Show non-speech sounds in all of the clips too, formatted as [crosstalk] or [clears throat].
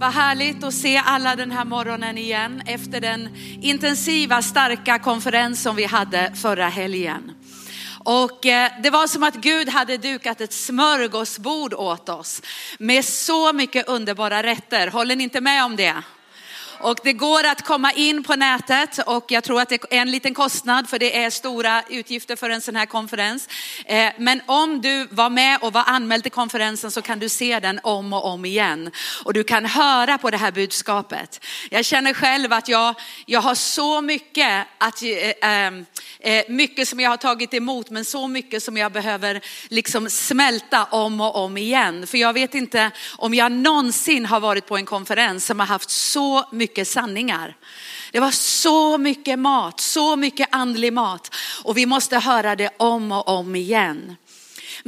Vad härligt att se alla den här morgonen igen efter den intensiva, starka konferens som vi hade förra helgen. Och eh, det var som att Gud hade dukat ett smörgåsbord åt oss med så mycket underbara rätter. Håller ni inte med om det? Och det går att komma in på nätet och jag tror att det är en liten kostnad för det är stora utgifter för en sån här konferens. Eh, men om du var med och var anmäld till konferensen så kan du se den om och om igen. Och du kan höra på det här budskapet. Jag känner själv att jag, jag har så mycket, att, eh, eh, mycket som jag har tagit emot men så mycket som jag behöver liksom smälta om och om igen. För jag vet inte om jag någonsin har varit på en konferens som har haft så mycket mycket sanningar. Det var så mycket mat, så mycket andlig mat och vi måste höra det om och om igen.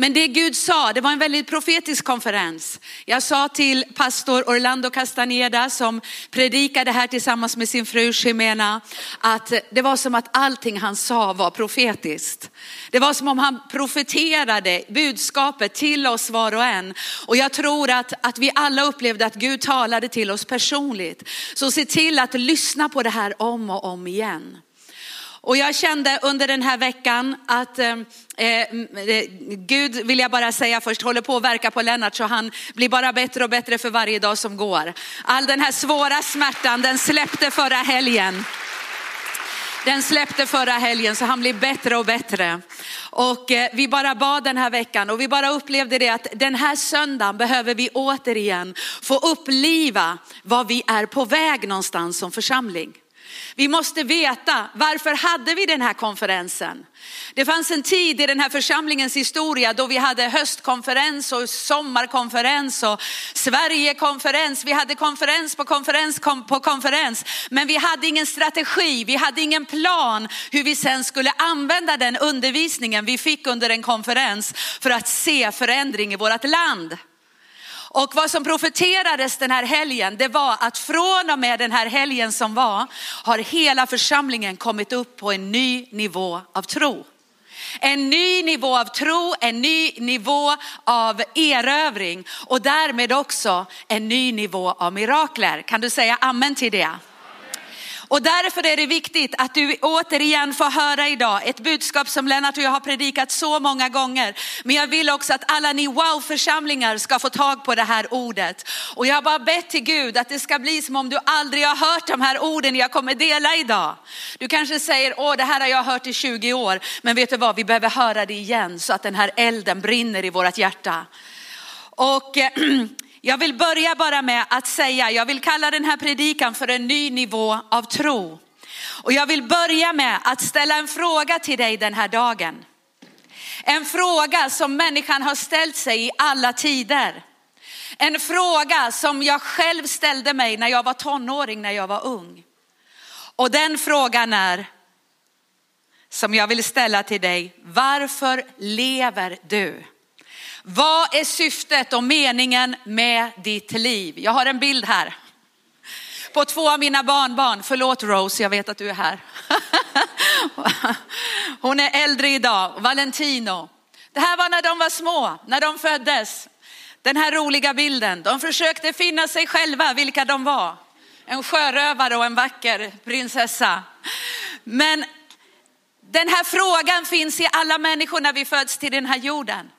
Men det Gud sa, det var en väldigt profetisk konferens. Jag sa till pastor Orlando Castaneda som predikade här tillsammans med sin fru Ximena att det var som att allting han sa var profetiskt. Det var som om han profeterade budskapet till oss var och en. Och jag tror att, att vi alla upplevde att Gud talade till oss personligt. Så se till att lyssna på det här om och om igen. Och jag kände under den här veckan att eh, eh, eh, Gud, vill jag bara säga först, håller på att verka på Lennart så han blir bara bättre och bättre för varje dag som går. All den här svåra smärtan, den släppte förra helgen. Den släppte förra helgen så han blir bättre och bättre. Och eh, vi bara bad den här veckan och vi bara upplevde det att den här söndagen behöver vi återigen få uppliva vad vi är på väg någonstans som församling. Vi måste veta varför hade vi den här konferensen? Det fanns en tid i den här församlingens historia då vi hade höstkonferens och sommarkonferens och Sverigekonferens. Vi hade konferens på konferens på konferens, men vi hade ingen strategi, vi hade ingen plan hur vi sen skulle använda den undervisningen vi fick under en konferens för att se förändring i vårt land. Och vad som profeterades den här helgen, det var att från och med den här helgen som var, har hela församlingen kommit upp på en ny nivå av tro. En ny nivå av tro, en ny nivå av erövring och därmed också en ny nivå av mirakler. Kan du säga amen till det? Och därför är det viktigt att du återigen får höra idag ett budskap som Lennart och jag har predikat så många gånger. Men jag vill också att alla ni wow-församlingar ska få tag på det här ordet. Och jag har bara bett till Gud att det ska bli som om du aldrig har hört de här orden jag kommer dela idag. Du kanske säger, åh det här har jag hört i 20 år. Men vet du vad, vi behöver höra det igen så att den här elden brinner i vårt hjärta. Och eh, [clears throat] Jag vill börja bara med att säga, jag vill kalla den här predikan för en ny nivå av tro. Och jag vill börja med att ställa en fråga till dig den här dagen. En fråga som människan har ställt sig i alla tider. En fråga som jag själv ställde mig när jag var tonåring, när jag var ung. Och den frågan är, som jag vill ställa till dig, varför lever du? Vad är syftet och meningen med ditt liv? Jag har en bild här på två av mina barnbarn. Förlåt Rose, jag vet att du är här. [laughs] Hon är äldre idag, Valentino. Det här var när de var små, när de föddes. Den här roliga bilden. De försökte finna sig själva, vilka de var. En sjörövare och en vacker prinsessa. Men den här frågan finns i alla människor när vi föds till den här jorden.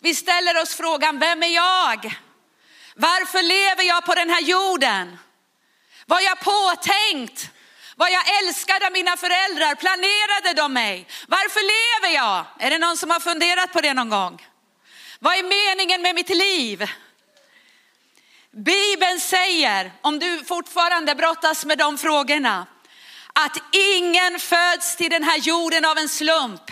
Vi ställer oss frågan, vem är jag? Varför lever jag på den här jorden? Var jag påtänkt? Var jag älskad av mina föräldrar? Planerade de mig? Varför lever jag? Är det någon som har funderat på det någon gång? Vad är meningen med mitt liv? Bibeln säger, om du fortfarande brottas med de frågorna, att ingen föds till den här jorden av en slump.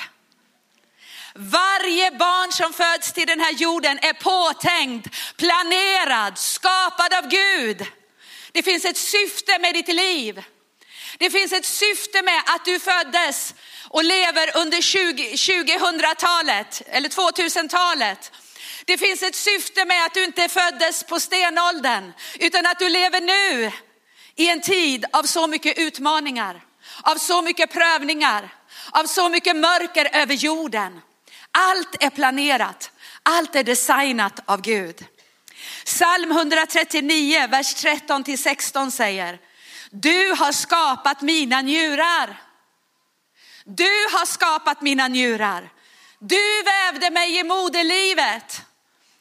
Varje barn som föds till den här jorden är påtänkt, planerad, skapad av Gud. Det finns ett syfte med ditt liv. Det finns ett syfte med att du föddes och lever under 2000-talet eller 2000-talet. Det finns ett syfte med att du inte föddes på stenåldern utan att du lever nu i en tid av så mycket utmaningar, av så mycket prövningar, av så mycket mörker över jorden. Allt är planerat, allt är designat av Gud. Psalm 139, vers 13 till 16 säger, du har skapat mina njurar. Du har skapat mina njurar. Du vävde mig i moderlivet.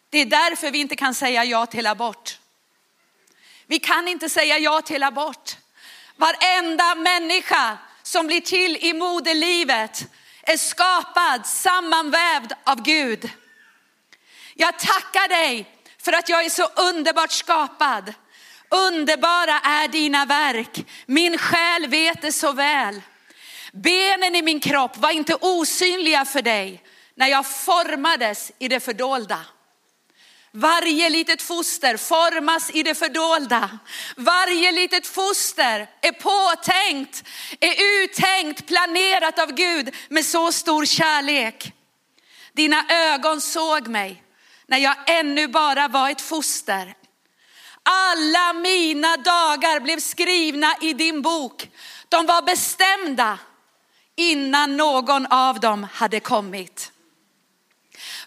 Det är därför vi inte kan säga ja till abort. Vi kan inte säga ja till abort. Varenda människa som blir till i moderlivet är skapad, sammanvävd av Gud. Jag tackar dig för att jag är så underbart skapad. Underbara är dina verk, min själ vet det så väl. Benen i min kropp var inte osynliga för dig när jag formades i det fördolda. Varje litet foster formas i det fördolda. Varje litet foster är påtänkt, är uttänkt, planerat av Gud med så stor kärlek. Dina ögon såg mig när jag ännu bara var ett foster. Alla mina dagar blev skrivna i din bok. De var bestämda innan någon av dem hade kommit.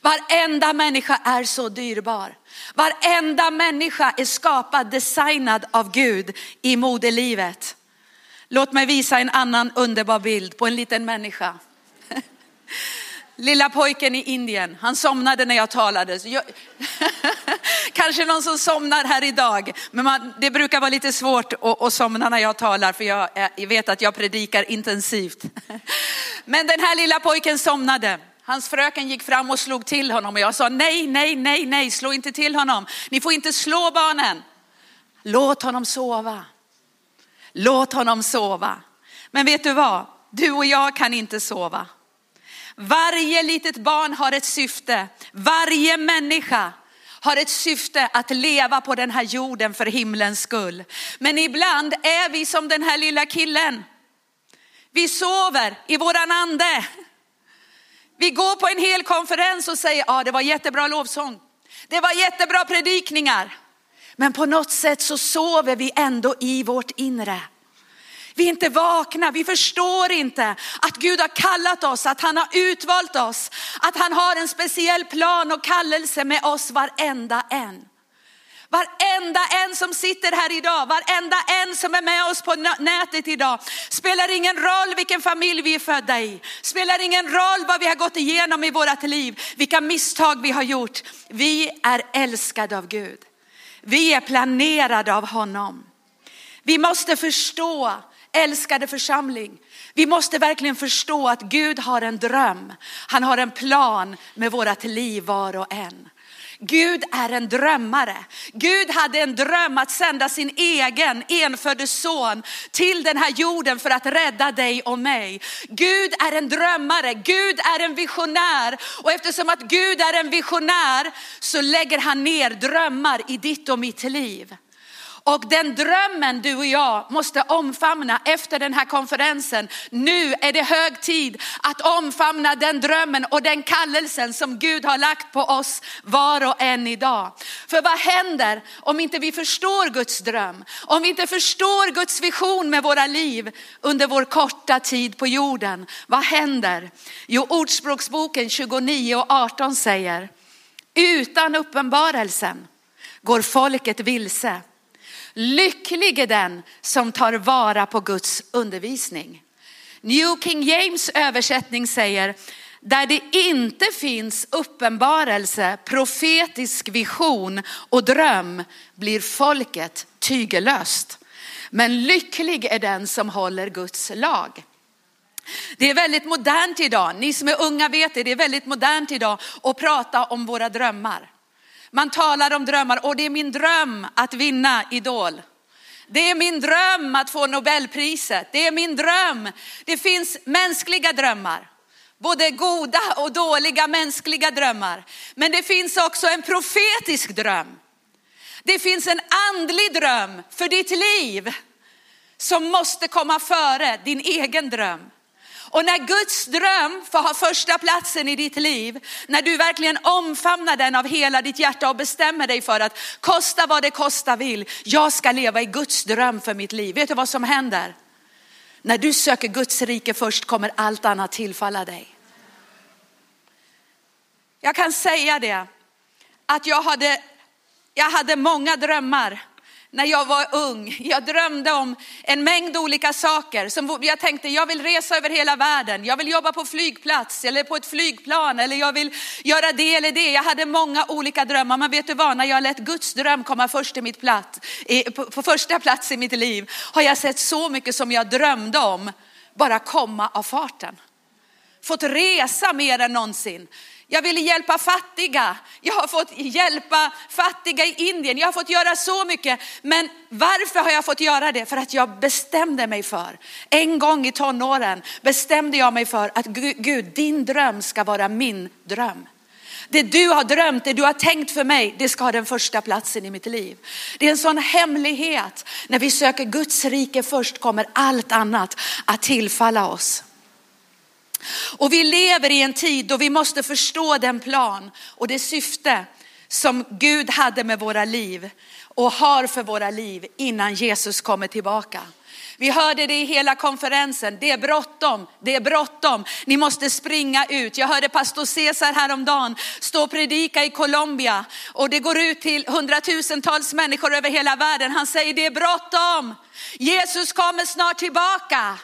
Varenda människa är så dyrbar. Varenda människa är skapad, designad av Gud i moderlivet. Låt mig visa en annan underbar bild på en liten människa. [laughs] Lilla pojken i Indien, han somnade när jag talade. Jag... [laughs] Kanske någon som somnar här idag, men man, det brukar vara lite svårt att, att somna när jag talar för jag, jag vet att jag predikar intensivt. [laughs] Men den här lilla pojken somnade. Hans fröken gick fram och slog till honom och jag sa nej, nej, nej, nej, slå inte till honom. Ni får inte slå barnen. Låt honom sova. Låt honom sova. Men vet du vad? Du och jag kan inte sova. Varje litet barn har ett syfte. Varje människa har ett syfte att leva på den här jorden för himlens skull. Men ibland är vi som den här lilla killen. Vi sover i våran ande. Vi går på en hel konferens och säger, ja det var jättebra lovsång. Det var jättebra predikningar. Men på något sätt så sover vi ändå i vårt inre. Vi är inte vakna, vi förstår inte att Gud har kallat oss, att han har utvalt oss, att han har en speciell plan och kallelse med oss varenda en. Varenda en som sitter här idag, varenda en som är med oss på nätet idag. Spelar ingen roll vilken familj vi är födda i. Spelar ingen roll vad vi har gått igenom i vårat liv, vilka misstag vi har gjort. Vi är älskade av Gud. Vi är planerade av honom. Vi måste förstå, älskade församling, vi måste verkligen förstå att Gud har en dröm. Han har en plan med vårat liv var och en. Gud är en drömmare. Gud hade en dröm att sända sin egen enfödde son till den här jorden för att rädda dig och mig. Gud är en drömmare, Gud är en visionär och eftersom att Gud är en visionär så lägger han ner drömmar i ditt och mitt liv. Och den drömmen du och jag måste omfamna efter den här konferensen. Nu är det hög tid att omfamna den drömmen och den kallelsen som Gud har lagt på oss var och en idag. För vad händer om inte vi förstår Guds dröm? Om vi inte förstår Guds vision med våra liv under vår korta tid på jorden. Vad händer? Jo, Ordspråksboken 29 och 18 säger, utan uppenbarelsen går folket vilse. Lycklig är den som tar vara på Guds undervisning. New King James översättning säger, där det inte finns uppenbarelse, profetisk vision och dröm blir folket tygellöst. Men lycklig är den som håller Guds lag. Det är väldigt modernt idag, ni som är unga vet det, det är väldigt modernt idag att prata om våra drömmar. Man talar om drömmar och det är min dröm att vinna Idol. Det är min dröm att få Nobelpriset. Det är min dröm. Det finns mänskliga drömmar. Både goda och dåliga mänskliga drömmar. Men det finns också en profetisk dröm. Det finns en andlig dröm för ditt liv som måste komma före din egen dröm. Och när Guds dröm får ha första platsen i ditt liv, när du verkligen omfamnar den av hela ditt hjärta och bestämmer dig för att kosta vad det kosta vill, jag ska leva i Guds dröm för mitt liv. Vet du vad som händer? När du söker Guds rike först kommer allt annat tillfalla dig. Jag kan säga det, att jag hade jag hade många drömmar när jag var ung. Jag drömde om en mängd olika saker. Som jag tänkte, jag vill resa över hela världen. Jag vill jobba på flygplats eller på ett flygplan eller jag vill göra det eller det. Jag hade många olika drömmar. Men vet du vad, när jag lät Guds dröm komma först i mitt plats, på, på första plats i mitt liv har jag sett så mycket som jag drömde om bara komma av farten. Fått resa mer än någonsin. Jag ville hjälpa fattiga. Jag har fått hjälpa fattiga i Indien. Jag har fått göra så mycket. Men varför har jag fått göra det? För att jag bestämde mig för, en gång i tonåren bestämde jag mig för att Gud, din dröm ska vara min dröm. Det du har drömt, det du har tänkt för mig, det ska ha den första platsen i mitt liv. Det är en sån hemlighet. När vi söker Guds rike först kommer allt annat att tillfalla oss. Och vi lever i en tid då vi måste förstå den plan och det syfte som Gud hade med våra liv och har för våra liv innan Jesus kommer tillbaka. Vi hörde det i hela konferensen. Det är bråttom, det är bråttom. Ni måste springa ut. Jag hörde pastor Cesar häromdagen stå och predika i Colombia och det går ut till hundratusentals människor över hela världen. Han säger det är bråttom. Jesus kommer snart tillbaka.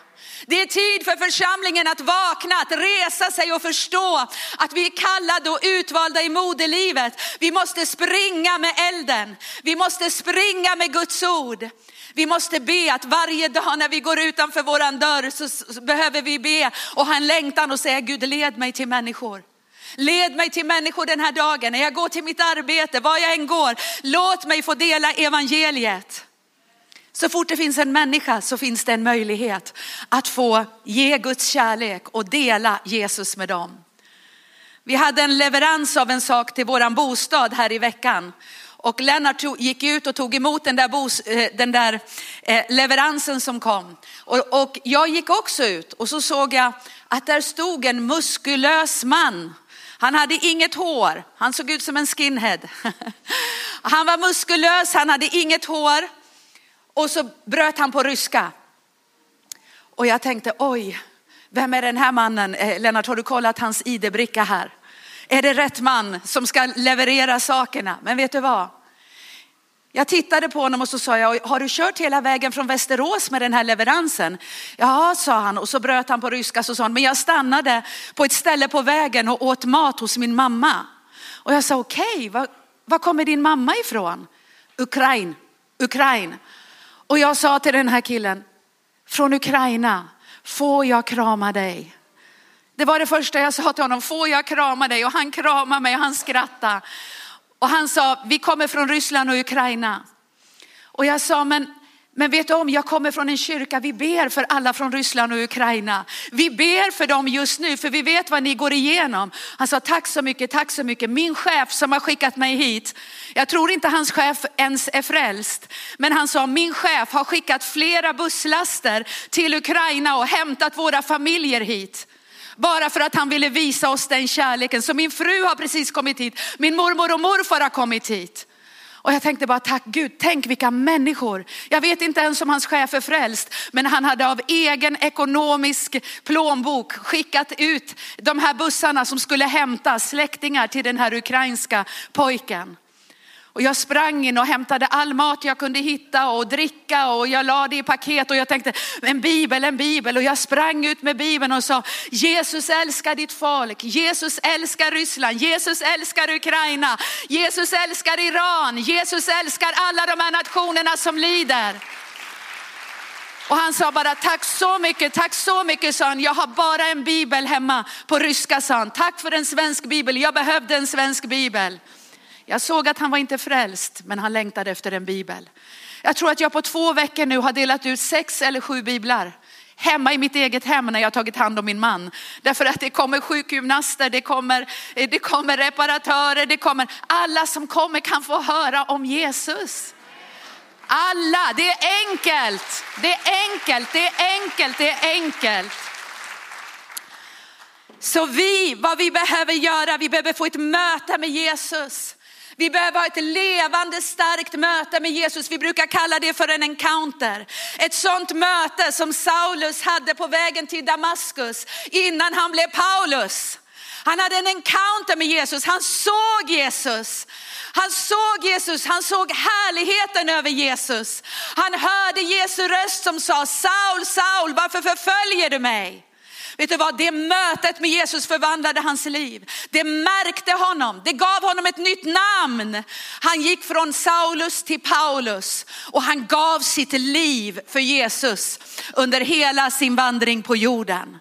Det är tid för församlingen att vakna, att resa sig och förstå att vi är kallade och utvalda i moderlivet. Vi måste springa med elden. Vi måste springa med Guds ord. Vi måste be att varje dag när vi går utanför våran dörr så behöver vi be och ha en längtan och säga Gud led mig till människor. Led mig till människor den här dagen, när jag går till mitt arbete, var jag än går. Låt mig få dela evangeliet. Så fort det finns en människa så finns det en möjlighet att få ge Guds kärlek och dela Jesus med dem. Vi hade en leverans av en sak till våran bostad här i veckan. Och Lennart gick ut och tog emot den där, bos, eh, den där eh, leveransen som kom. Och, och jag gick också ut och så såg jag att där stod en muskulös man. Han hade inget hår, han såg ut som en skinhead. [laughs] Han var muskulös, han hade inget hår. Och så bröt han på ryska. Och jag tänkte, oj, vem är den här mannen? Eh, Lennart, har du kollat hans ID-bricka här? Är det rätt man som ska leverera sakerna? Men vet du vad? Jag tittade på honom och så sa jag, har du kört hela vägen från Västerås med den här leveransen? Ja, sa han och så bröt han på ryska så sa han, men jag stannade på ett ställe på vägen och åt mat hos min mamma. Och jag sa, okej, okay, var, var kommer din mamma ifrån? Ukraina, Ukraina. Och jag sa till den här killen, från Ukraina, får jag krama dig? Det var det första jag sa till honom, får jag krama dig? Och han kramade mig och han skrattade. Och han sa, vi kommer från Ryssland och Ukraina. Och jag sa, men men vet du om, jag kommer från en kyrka, vi ber för alla från Ryssland och Ukraina. Vi ber för dem just nu, för vi vet vad ni går igenom. Han sa, tack så mycket, tack så mycket. Min chef som har skickat mig hit, jag tror inte hans chef ens är frälst, men han sa, min chef har skickat flera busslaster till Ukraina och hämtat våra familjer hit. Bara för att han ville visa oss den kärleken. Så min fru har precis kommit hit, min mormor och morfar har kommit hit. Och jag tänkte bara tack Gud, tänk vilka människor. Jag vet inte ens om hans chef är frälst, men han hade av egen ekonomisk plånbok skickat ut de här bussarna som skulle hämta släktingar till den här ukrainska pojken. Och jag sprang in och hämtade all mat jag kunde hitta och dricka och jag la det i paket och jag tänkte en bibel, en bibel och jag sprang ut med bibeln och sa Jesus älskar ditt folk, Jesus älskar Ryssland, Jesus älskar Ukraina, Jesus älskar Iran, Jesus älskar alla de här nationerna som lider. Och han sa bara tack så mycket, tack så mycket sa han. Jag har bara en bibel hemma på ryska sa han. Tack för en svensk bibel, jag behövde en svensk bibel. Jag såg att han var inte frälst, men han längtade efter en bibel. Jag tror att jag på två veckor nu har delat ut sex eller sju biblar hemma i mitt eget hem när jag tagit hand om min man. Därför att det kommer sjukgymnaster, det kommer, det kommer reparatörer, det kommer alla som kommer kan få höra om Jesus. Alla, det är enkelt, det är enkelt, det är enkelt, det är enkelt. Så vi, vad vi behöver göra, vi behöver få ett möte med Jesus. Vi behöver ha ett levande starkt möte med Jesus. Vi brukar kalla det för en encounter. Ett sånt möte som Saulus hade på vägen till Damaskus innan han blev Paulus. Han hade en encounter med Jesus, han såg Jesus. Han såg Jesus, han såg härligheten över Jesus. Han hörde Jesu röst som sa, Saul, Saul, varför förföljer du mig? Vet du vad, det mötet med Jesus förvandlade hans liv. Det märkte honom, det gav honom ett nytt namn. Han gick från Saulus till Paulus och han gav sitt liv för Jesus under hela sin vandring på jorden.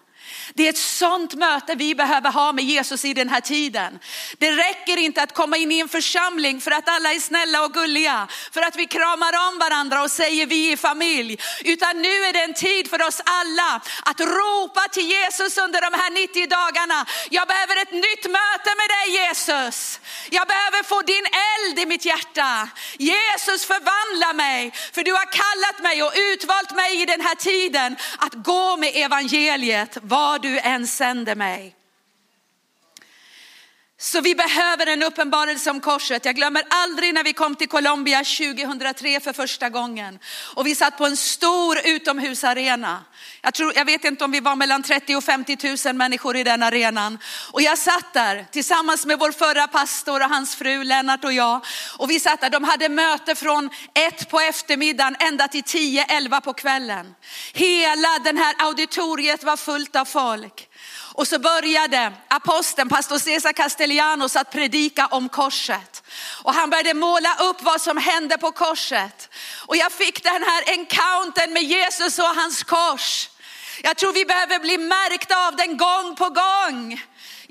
Det är ett sånt möte vi behöver ha med Jesus i den här tiden. Det räcker inte att komma in i en församling för att alla är snälla och gulliga, för att vi kramar om varandra och säger vi är familj. Utan nu är det en tid för oss alla att ropa till Jesus under de här 90 dagarna. Jag behöver ett nytt möte med dig Jesus. Jag behöver få din eld i mitt hjärta. Jesus förvandla mig, för du har kallat mig och utvalt mig i den här tiden att gå med evangeliet var du än sänder mig. Så vi behöver en uppenbarelse om korset. Jag glömmer aldrig när vi kom till Colombia 2003 för första gången. Och vi satt på en stor utomhusarena. Jag, tror, jag vet inte om vi var mellan 30 och 50 000 människor i den arenan. Och jag satt där tillsammans med vår förra pastor och hans fru Lennart och jag. Och vi satt där, de hade möte från ett på eftermiddagen ända till 10, 11 på kvällen. Hela den här auditoriet var fullt av folk. Och så började aposteln, pastor Cesar Castellanos att predika om korset. Och han började måla upp vad som hände på korset. Och jag fick den här encountern med Jesus och hans kors. Jag tror vi behöver bli märkta av den gång på gång.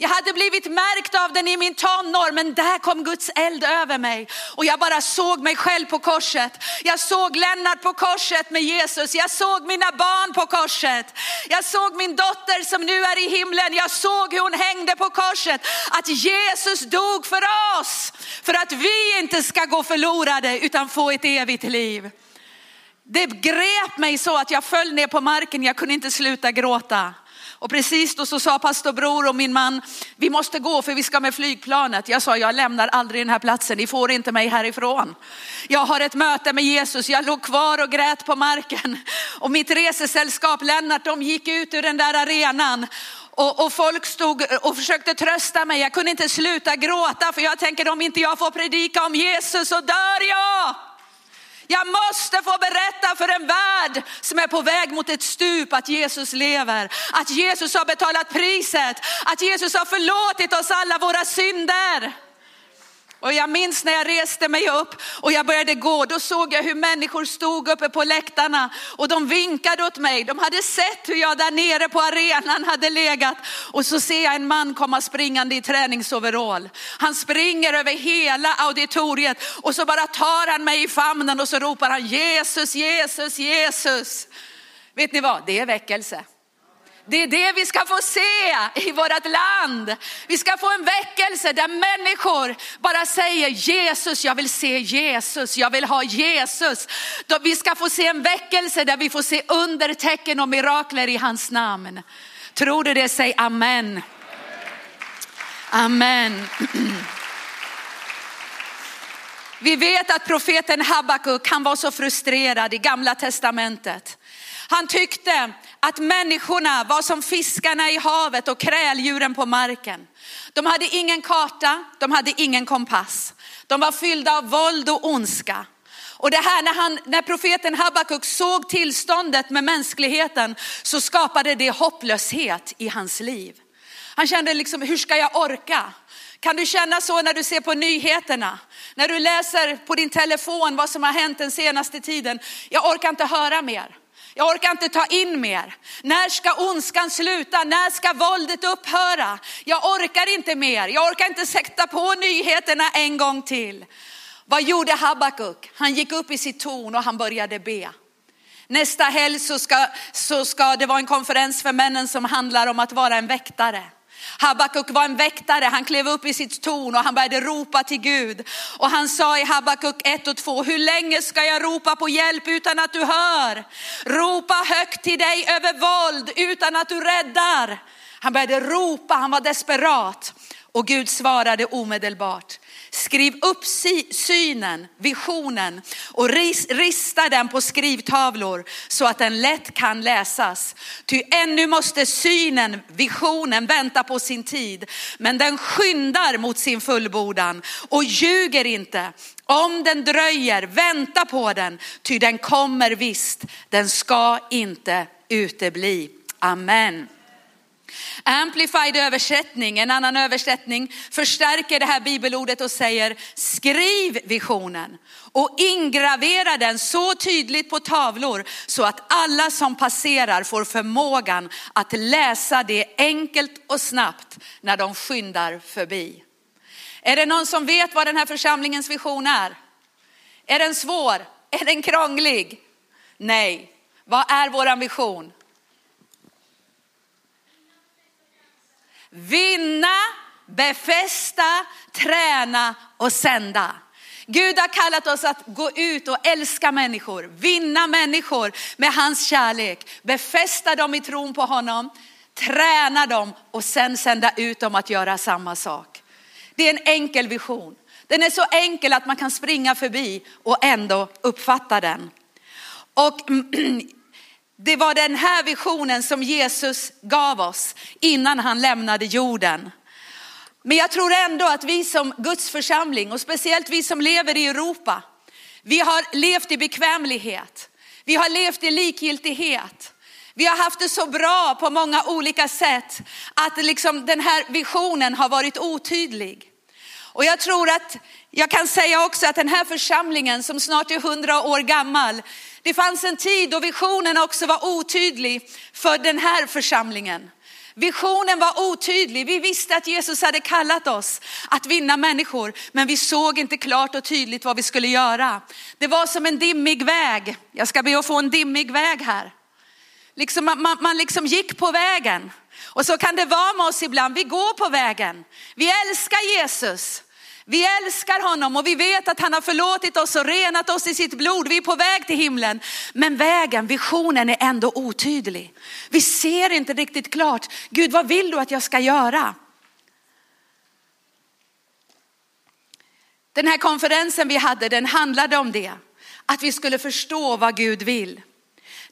Jag hade blivit märkt av den i min tonår, men där kom Guds eld över mig. Och jag bara såg mig själv på korset. Jag såg Lennart på korset med Jesus. Jag såg mina barn på korset. Jag såg min dotter som nu är i himlen. Jag såg hur hon hängde på korset. Att Jesus dog för oss. För att vi inte ska gå förlorade utan få ett evigt liv. Det grep mig så att jag föll ner på marken. Jag kunde inte sluta gråta. Och precis då så sa pastor Bror och min man, vi måste gå för vi ska med flygplanet. Jag sa, jag lämnar aldrig den här platsen, ni får inte mig härifrån. Jag har ett möte med Jesus, jag låg kvar och grät på marken. Och mitt resesällskap Lennart, de gick ut ur den där arenan. Och, och, folk stod och försökte trösta mig. Jag kunde inte sluta gråta för jag tänker om inte jag får predika om Jesus så dör jag. Jag måste få berätta för en värld som är på väg mot ett stup att Jesus lever. Att Jesus har betalat priset. Att Jesus har förlåtit oss alla våra synder. Och jag minns när jag reste mig upp och jag började gå, då såg jag hur människor stod uppe på läktarna och de vinkade åt mig. De hade sett hur jag där nere på arenan hade legat och så ser jag en man komma springande i träningsoverall. Han springer över hela auditoriet och så bara tar han mig i famnen och så ropar han Jesus, Jesus, Jesus. Vet ni vad, det är väckelse. Det är det vi ska få se i vårt land. Vi ska få en väckelse där människor bara säger Jesus, jag vill se Jesus, jag vill ha Jesus. Vi ska få se en väckelse där vi får se undertecken och mirakler i hans namn. Tror du det? Säg amen. Amen. [clears throat] Vi vet att profeten Habakuk kan vara så frustrerad i gamla testamentet. Han tyckte att människorna var som fiskarna i havet och kräldjuren på marken. De hade ingen karta, de hade ingen kompass. De var fyllda av våld och ondska. Och det här när, han, när profeten Habakuk såg tillståndet med mänskligheten så skapade det hopplöshet i hans liv. Han kände liksom, hur ska jag orka? Kan du känna så när du ser på nyheterna? När du läser på din telefon vad som har hänt den senaste tiden? Jag orkar inte höra mer. Jag orkar inte ta in mer. När ska ondskan sluta? När ska våldet upphöra? Jag orkar inte mer. Jag orkar inte sätta på nyheterna en gång till. Vad gjorde Habakuk? Han gick upp i sitt torn och han började be. Nästa helg så ska, så ska det vara en konferens för männen som handlar om att vara en väktare. Habakuk var en väktare, han klev upp i sitt torn och han började ropa till Gud. Och han sa i Habakuk 1 och 2, hur länge ska jag ropa på hjälp utan att du hör? Ropa högt till dig över våld utan att du räddar. Han började ropa, han var desperat. Och Gud svarade omedelbart. Skriv upp synen, visionen och rista den på skrivtavlor så att den lätt kan läsas. Ty ännu måste synen, visionen vänta på sin tid, men den skyndar mot sin fullbordan och ljuger inte. Om den dröjer, vänta på den, ty den kommer visst, den ska inte utebli. Amen. Amplified översättning, en annan översättning, förstärker det här bibelordet och säger skriv visionen och ingravera den så tydligt på tavlor så att alla som passerar får förmågan att läsa det enkelt och snabbt när de skyndar förbi. Är det någon som vet vad den här församlingens vision är? Är den svår? Är den krånglig? Nej. Vad är vår vision? Vinna, befästa, träna och sända. Gud har kallat oss att gå ut och älska människor, vinna människor med hans kärlek, befästa dem i tron på honom, träna dem och sen sända ut dem att göra samma sak. Det är en enkel vision. Den är så enkel att man kan springa förbi och ändå uppfatta den. Och [clears throat] Det var den här visionen som Jesus gav oss innan han lämnade jorden. Men jag tror ändå att vi som Guds församling och speciellt vi som lever i Europa, vi har levt i bekvämlighet. Vi har levt i likgiltighet. Vi har haft det så bra på många olika sätt att liksom den här visionen har varit otydlig. Och jag tror att jag kan säga också att den här församlingen som snart är hundra år gammal, det fanns en tid då visionen också var otydlig för den här församlingen. Visionen var otydlig. Vi visste att Jesus hade kallat oss att vinna människor, men vi såg inte klart och tydligt vad vi skulle göra. Det var som en dimmig väg. Jag ska be att få en dimmig väg här. Liksom man, man liksom gick på vägen. Och så kan det vara med oss ibland. Vi går på vägen. Vi älskar Jesus. Vi älskar honom och vi vet att han har förlåtit oss och renat oss i sitt blod. Vi är på väg till himlen. Men vägen, visionen är ändå otydlig. Vi ser inte riktigt klart. Gud, vad vill du att jag ska göra? Den här konferensen vi hade, den handlade om det. Att vi skulle förstå vad Gud vill.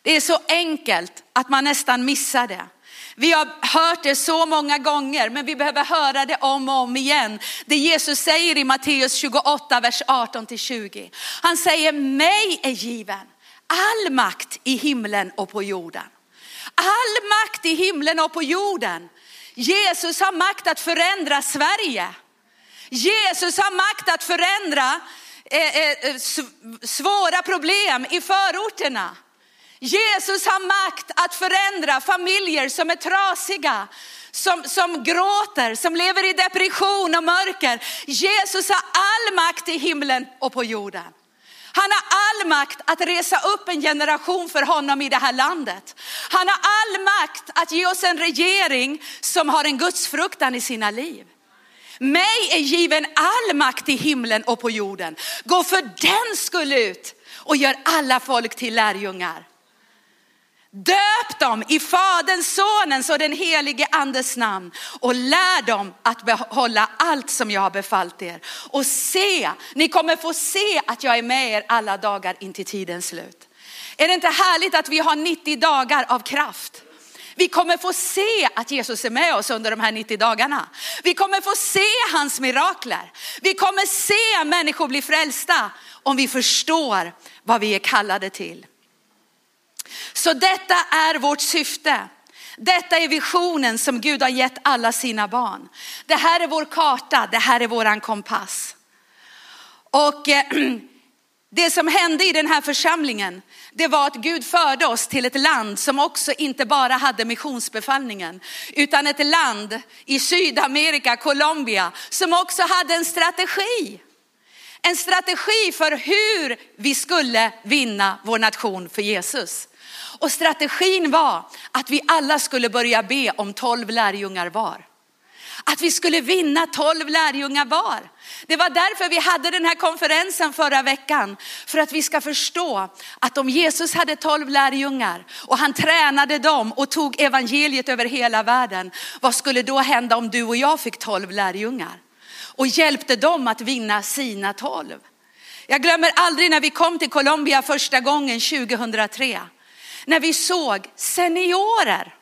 Det är så enkelt att man nästan missar det. Vi har hört det så många gånger, men vi behöver höra det om och om igen. Det Jesus säger i Matteus 28, vers 18-20. Han säger, mig är given all makt i himlen och på jorden. All makt i himlen och på jorden. Jesus har makt att förändra Sverige. Jesus har makt att förändra eh, eh, eh svåra problem i förorterna. Jesus har makt att förändra familjer som är trasiga, som, som gråter, som lever i depression och mörker. Jesus har all makt i himlen och på jorden. Han har all makt att resa upp en generation för honom i det här landet. Han har all makt att ge oss en regering som har en gudsfruktan i sina liv. Mig är given all makt i himlen och på jorden. Gå för den skull ut och gör alla folk till lärjungar. Döp dem i Faderns, Sonens och den helige Andes namn och lär dem att behålla allt som jag har befallt er. Och se, ni kommer få se att jag är med er alla dagar in till tidens slut. Är det inte härligt att vi har 90 dagar av kraft? Vi kommer få se att Jesus är med oss under de här 90 dagarna. Vi kommer få se hans mirakler. Vi kommer se människor bli frälsta om vi förstår vad vi är kallade till. Så detta är vårt syfte. Detta är visionen som Gud har gett alla sina barn. Det här är vår karta, det här är våran kompass. Och eh, [clears throat] det som hände i den här församlingen, det var att Gud förde oss till ett land som också inte bara hade missionsbefallningen, utan ett land i Sydamerika, Colombia, som också hade en strategi. En strategi för hur vi skulle vinna vår nation för Jesus. Och strategin var att vi alla skulle börja be om tolv lärjungar var. Att vi skulle vinna tolv lärjungar var. Det var därför vi hade den här konferensen förra veckan. För att vi ska förstå att om Jesus hade tolv lärjungar och han tränade dem och tog evangeliet över hela världen. Vad skulle då hända om du och jag fick tolv lärjungar? och hjälpte dem att vinna sina tolv. Jag glömmer aldrig när vi kom till Colombia första gången 2003. När vi såg seniorer.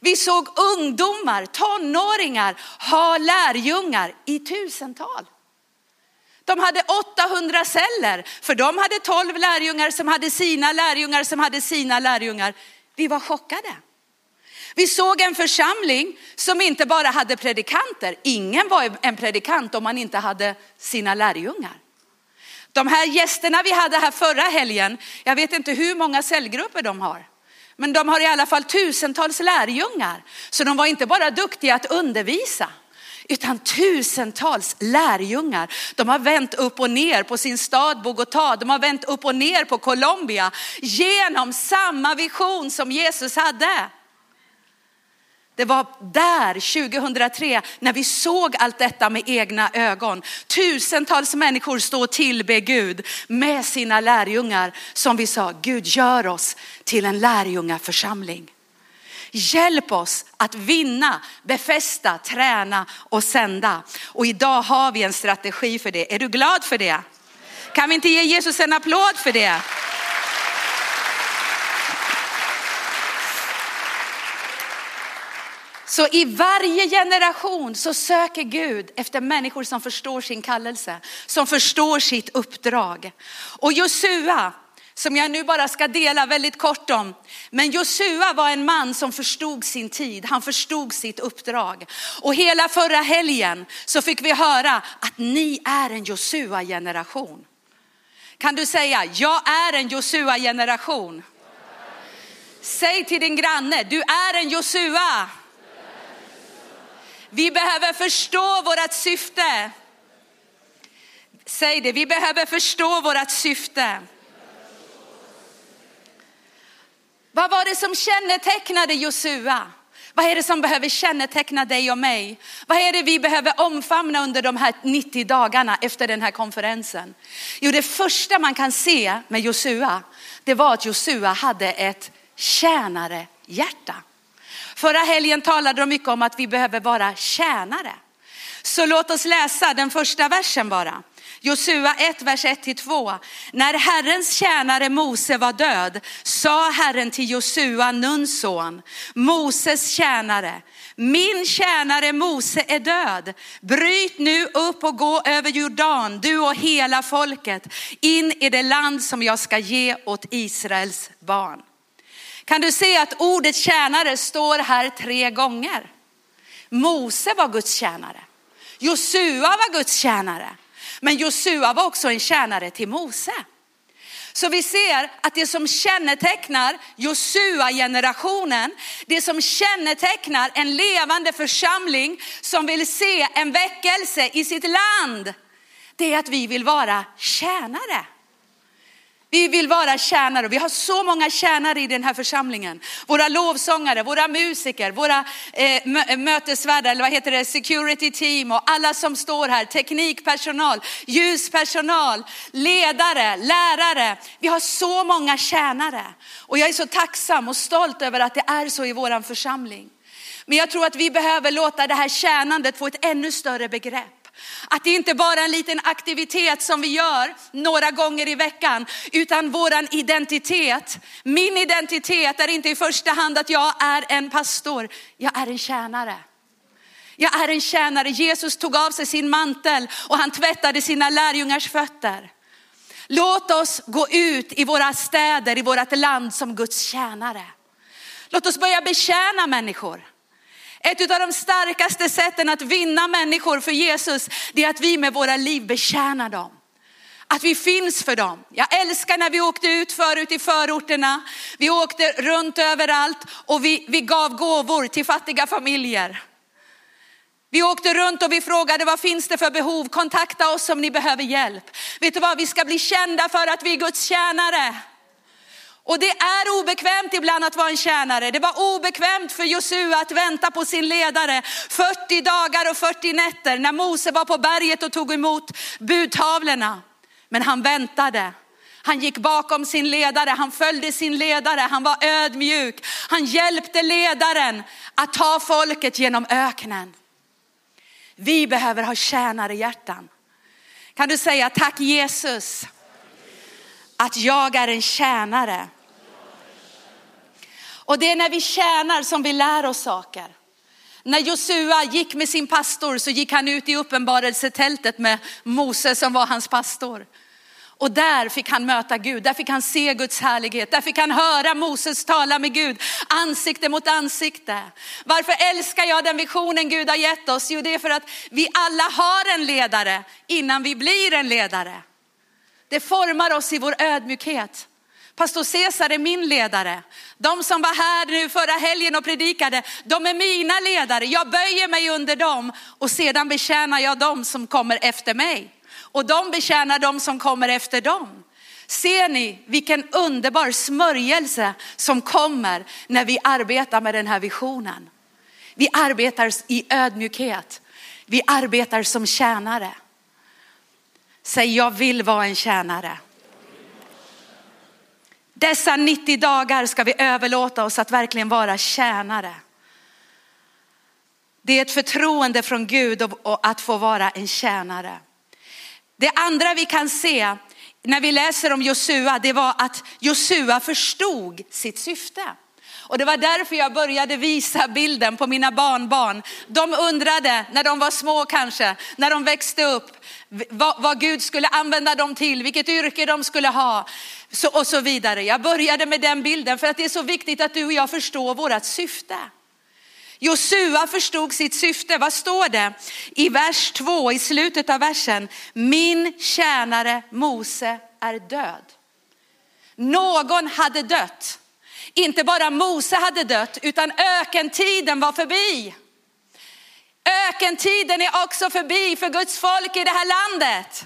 Vi såg ungdomar, tonåringar ha lärjungar i tusental. De hade 800 celler, för de hade 12 lärjungar som hade sina lärjungar som hade sina lärjungar. Vi var chockade. Vi såg en församling som inte bara hade predikanter. Ingen var en predikant om man inte hade sina lärjungar. De här gästerna vi hade här förra helgen, jag vet inte hur många cellgrupper de har. Men de har i alla fall tusentals lärjungar. Så de var inte bara duktiga att undervisa, utan tusentals lärjungar. De har vänt upp och ner på sin stad Bogotá, de har vänt upp och ner på Colombia genom samma vision som Jesus hade. Det var där 2003 när vi såg allt detta med egna ögon. Tusentals människor står och tillbe Gud med sina lärjungar som vi sa, Gud gör oss till en lärjungaförsamling. Hjälp oss att vinna, befästa, träna och sända. Och idag har vi en strategi för det. Är du glad för det? Kan vi inte ge Jesus en applåd för det? Så i varje generation så söker Gud efter människor som förstår sin kallelse, som förstår sitt uppdrag. Och Josua, som jag nu bara ska dela väldigt kort om. Men Josua var en man som förstod sin tid, han förstod sitt uppdrag. Och hela förra helgen så fick vi höra att ni är en Josua-generation. Kan du säga, jag är en Josua-generation? Säg till din granne, du är en Josua. Vi behöver förstå vårt syfte. Säg det, vi behöver förstå vårt syfte. Vad var det som kännetecknade Josua? Vad är det som behöver känneteckna dig och mig? Vad är det vi behöver omfamna under de här 90 dagarna efter den här konferensen? Jo, det första man kan se med Josua, det var att Josua hade ett tjänare hjärta. Förra helgen talade de mycket om att vi behöver vara tjänare. Så låt oss läsa den första versen bara. Josua 1, vers 1-2. När Herrens tjänare Mose var död sa Herren till Josua, Nuns son, Moses tjänare, min tjänare Mose är död. Bryt nu upp och gå över Jordan, du och hela folket, in i det land som jag ska ge åt Israels barn. Kan du se att ordet tjänare står här tre gånger? Mose var Guds tjänare. Josua var Guds tjänare. Men Josua var också en tjänare till Mose. Så vi ser att det som kännetecknar Josua-generationen, det som kännetecknar en levande församling som vill se en väckelse i sitt land, det är att vi vill vara tjänare. Vi vill vara tjänare. Vi har så många tjänare i den här församlingen. Våra lovsångare, våra musiker, våra eh, eh, mötesvärdar, eller vad heter det, security team och alla som står här, teknikpersonal, ljuspersonal, ledare, lärare. Vi har så många tjänare. Och jag är så tacksam och stolt över att det är så i våran församling. Men jag tror att vi behöver låta det här tjänandet få ett ännu större begrepp. Att det inte bara är en liten aktivitet som vi gör några gånger i veckan, utan våran identitet. Min identitet är inte i första hand att jag är en pastor, jag är en tjänare. Jag är en tjänare. Jesus tog av sig sin mantel och han tvättade sina lärjungars fötter. Låt oss gå ut i våra städer, i vårt land som Guds tjänare. Låt oss börja betjäna människor. Ett av de starkaste sätten att vinna människor för Jesus, det är att vi med våra liv betjänar dem. Att vi finns för dem. Jag älskar när vi åkte ut förut i förorterna. Vi åkte runt överallt och vi, vi gav gåvor till fattiga familjer. Vi åkte runt och vi frågade vad finns det för behov? Kontakta oss om ni behöver hjälp. Vet du vad, vi ska bli kända för att vi är Guds tjänare. Och det är obekvämt ibland att vara en tjänare. Det var obekvämt för Josua att vänta på sin ledare 40 dagar och 40 nätter när Mose var på berget och tog emot budtavlorna. Men han väntade. Han gick bakom sin ledare, han följde sin ledare, han var ödmjuk. Han hjälpte ledaren att ta folket genom öknen. Vi behöver ha tjänare hjärtan. Kan du säga tack Jesus att jag är en tjänare. Och det är när vi tjänar som vi lär oss saker. När Josua gick med sin pastor så gick han ut i uppenbarelsetältet med Mose som var hans pastor. Och där fick han möta Gud, där fick han se Guds härlighet, där fick han höra Moses tala med Gud ansikte mot ansikte. Varför älskar jag den visionen Gud har gett oss? Jo, det är för att vi alla har en ledare innan vi blir en ledare. Det formar oss i vår ödmjukhet. Pastor Cesar är min ledare. De som var här nu förra helgen och predikade, de är mina ledare. Jag böjer mig under dem och sedan betjänar jag dem som kommer efter mig. Och de betjänar dem som kommer efter dem. Ser ni vilken underbar smörjelse som kommer när vi arbetar med den här visionen? Vi arbetar i ödmjukhet. Vi arbetar som tjänare. Säg jag vill vara en tjänare. Dessa 90 dagar ska vi överlåta oss att verkligen vara tjänare. Det är ett förtroende från Gud att få vara en tjänare. Det andra vi kan se när vi läser om Josua, det var att Josua förstod sitt syfte. Och det var därför jag började visa bilden på mina barnbarn. De undrade när de var små kanske, när de växte upp, vad, vad Gud skulle använda dem till, vilket yrke de skulle ha så, och så vidare. Jag började med den bilden för att det är så viktigt att du och jag förstår vårt syfte. Josua förstod sitt syfte. Vad står det i vers 2 i slutet av versen? Min tjänare Mose är död. Någon hade dött. Inte bara Mose hade dött utan ökentiden var förbi. Ökentiden är också förbi för Guds folk i det här landet.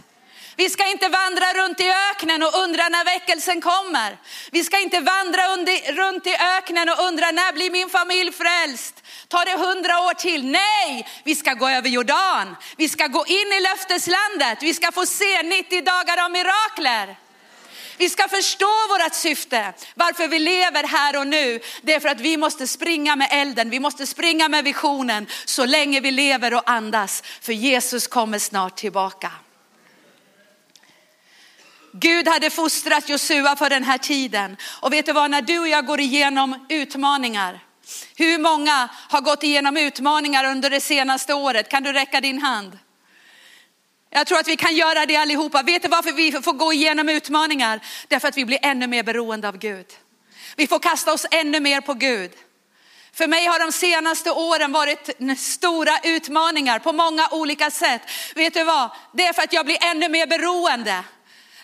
Vi ska inte vandra runt i öknen och undra när väckelsen kommer. Vi ska inte vandra runt i öknen och undra när blir min familj frälst? Tar det hundra år till? Nej, vi ska gå över Jordan. Vi ska gå in i löfteslandet. Vi ska få se 90 dagar av mirakler. Vi ska förstå vårt syfte, varför vi lever här och nu. Det är för att vi måste springa med elden, vi måste springa med visionen så länge vi lever och andas. För Jesus kommer snart tillbaka. Gud hade fostrat Josua för den här tiden. Och vet du vad, när du och jag går igenom utmaningar, hur många har gått igenom utmaningar under det senaste året? Kan du räcka din hand? Jag tror att vi kan göra det allihopa. Vet du varför vi får gå igenom utmaningar? Därför att vi blir ännu mer beroende av Gud. Vi får kasta oss ännu mer på Gud. För mig har de senaste åren varit stora utmaningar på många olika sätt. Vet du vad? Det är för att jag blir ännu mer beroende.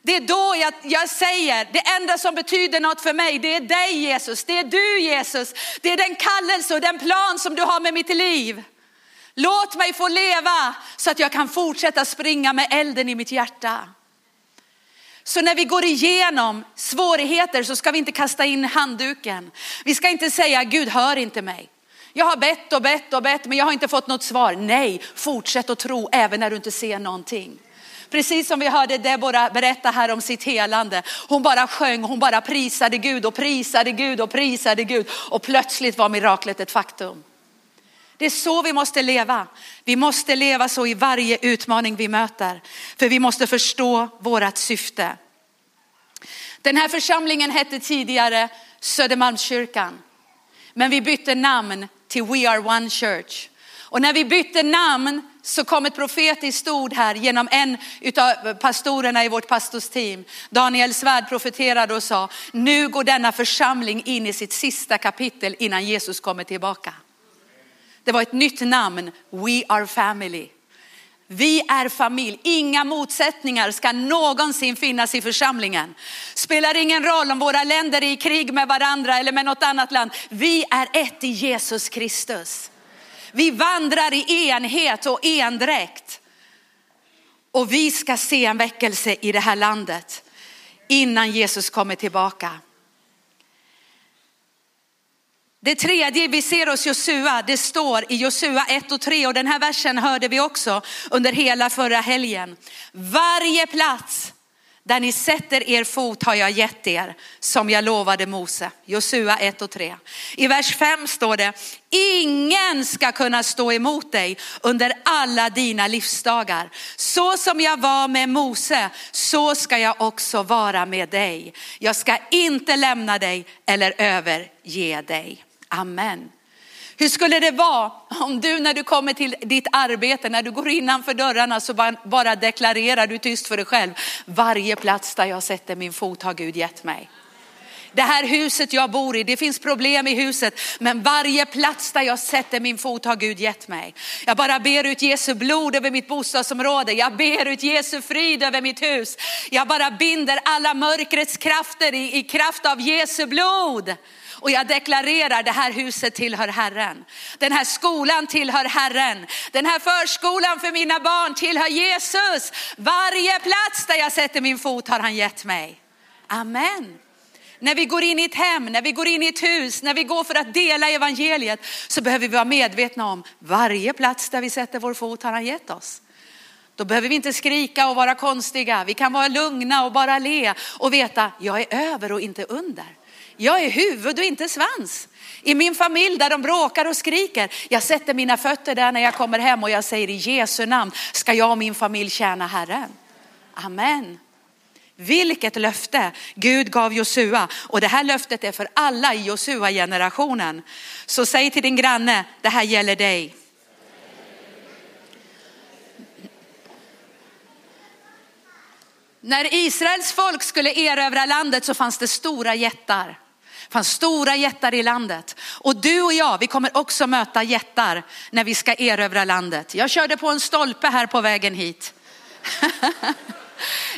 Det är då jag, jag, säger, det enda som betyder något för mig, det är dig Jesus, det är du Jesus, det är den kallelse och den plan som du har med mitt liv. Låt mig få leva så att jag kan fortsätta springa med elden i mitt hjärta. Så när vi går igenom svårigheter så ska vi inte kasta in handduken. Vi ska inte säga Gud hör inte mig. Jag har bett och bett och bett men jag har inte fått något svar. Nej, fortsätt att tro även när du inte ser någonting. Precis som vi hörde Deborah berätta här om sitt helande. Hon bara sjöng, hon bara prisade Gud och prisade Gud och prisade Gud och plötsligt var miraklet ett faktum. Det är så vi måste leva. Vi måste leva så i varje utmaning vi möter. För vi måste förstå vårat syfte. Den här församlingen hette tidigare Södermalmskyrkan. Men vi bytte namn till We Are One Church. Och när vi bytte namn så kom ett profetiskt ord här genom en av pastorerna i vårt pastorsteam. Daniel Svärd profeterade och sa, nu går denna församling in i sitt sista kapitel innan Jesus kommer tillbaka. Det var ett nytt namn, We Are Family. Vi är familj, inga motsättningar ska någonsin finnas i församlingen. Spelar ingen roll om våra länder är i krig med varandra eller med något annat land. Vi är ett i Jesus Kristus. Vi vandrar i enhet och endräkt. Och vi ska se en väckelse i det här landet innan Jesus kommer tillbaka. Det tredje vi ser hos Josua, det står i Josua 1 och 3 och den här versen hörde vi också under hela förra helgen. Varje plats där ni sätter er fot har jag gett er, som jag lovade Mose. Josua 1 och 3. I vers 5 står det, ingen ska kunna stå emot dig under alla dina livsdagar. Så som jag var med Mose, så ska jag också vara med dig. Jag ska inte lämna dig eller överge dig. Amen. Hur skulle det vara om du när du kommer till ditt arbete, när du går innanför dörrarna så bara deklarerar du tyst för dig själv. Varje plats där jag sätter min fot har Gud gett mig. Det här huset jag bor i, det finns problem i huset, men varje plats där jag sätter min fot har Gud gett mig. Jag bara ber ut Jesu blod över mitt bostadsområde. Jag ber ut Jesu frid över mitt hus. Jag bara binder alla mörkrets krafter i, i kraft av Jesu blod. Och jag deklarerar det här huset tillhör Herren. Den här skolan tillhör Herren. Den här förskolan för mina barn tillhör Jesus. Varje plats där jag sätter min fot har han gett mig. Amen. När vi går in i ett hem, när vi går in i ett hus, när vi går för att dela evangeliet så behöver vi vara medvetna om varje plats där vi sätter vår fot har han gett oss. Då behöver vi inte skrika och vara konstiga. Vi kan vara lugna och bara le och veta, jag är över och inte under. Jag är huvud och inte svans. I min familj där de bråkar och skriker, jag sätter mina fötter där när jag kommer hem och jag säger i Jesu namn ska jag och min familj tjäna Herren. Amen. Vilket löfte Gud gav Josua och det här löftet är för alla i Josua generationen. Så säg till din granne, det här gäller dig. När Israels folk skulle erövra landet så fanns det stora jättar. Det fanns stora jättar i landet. Och du och jag, vi kommer också möta jättar när vi ska erövra landet. Jag körde på en stolpe här på vägen hit. [laughs]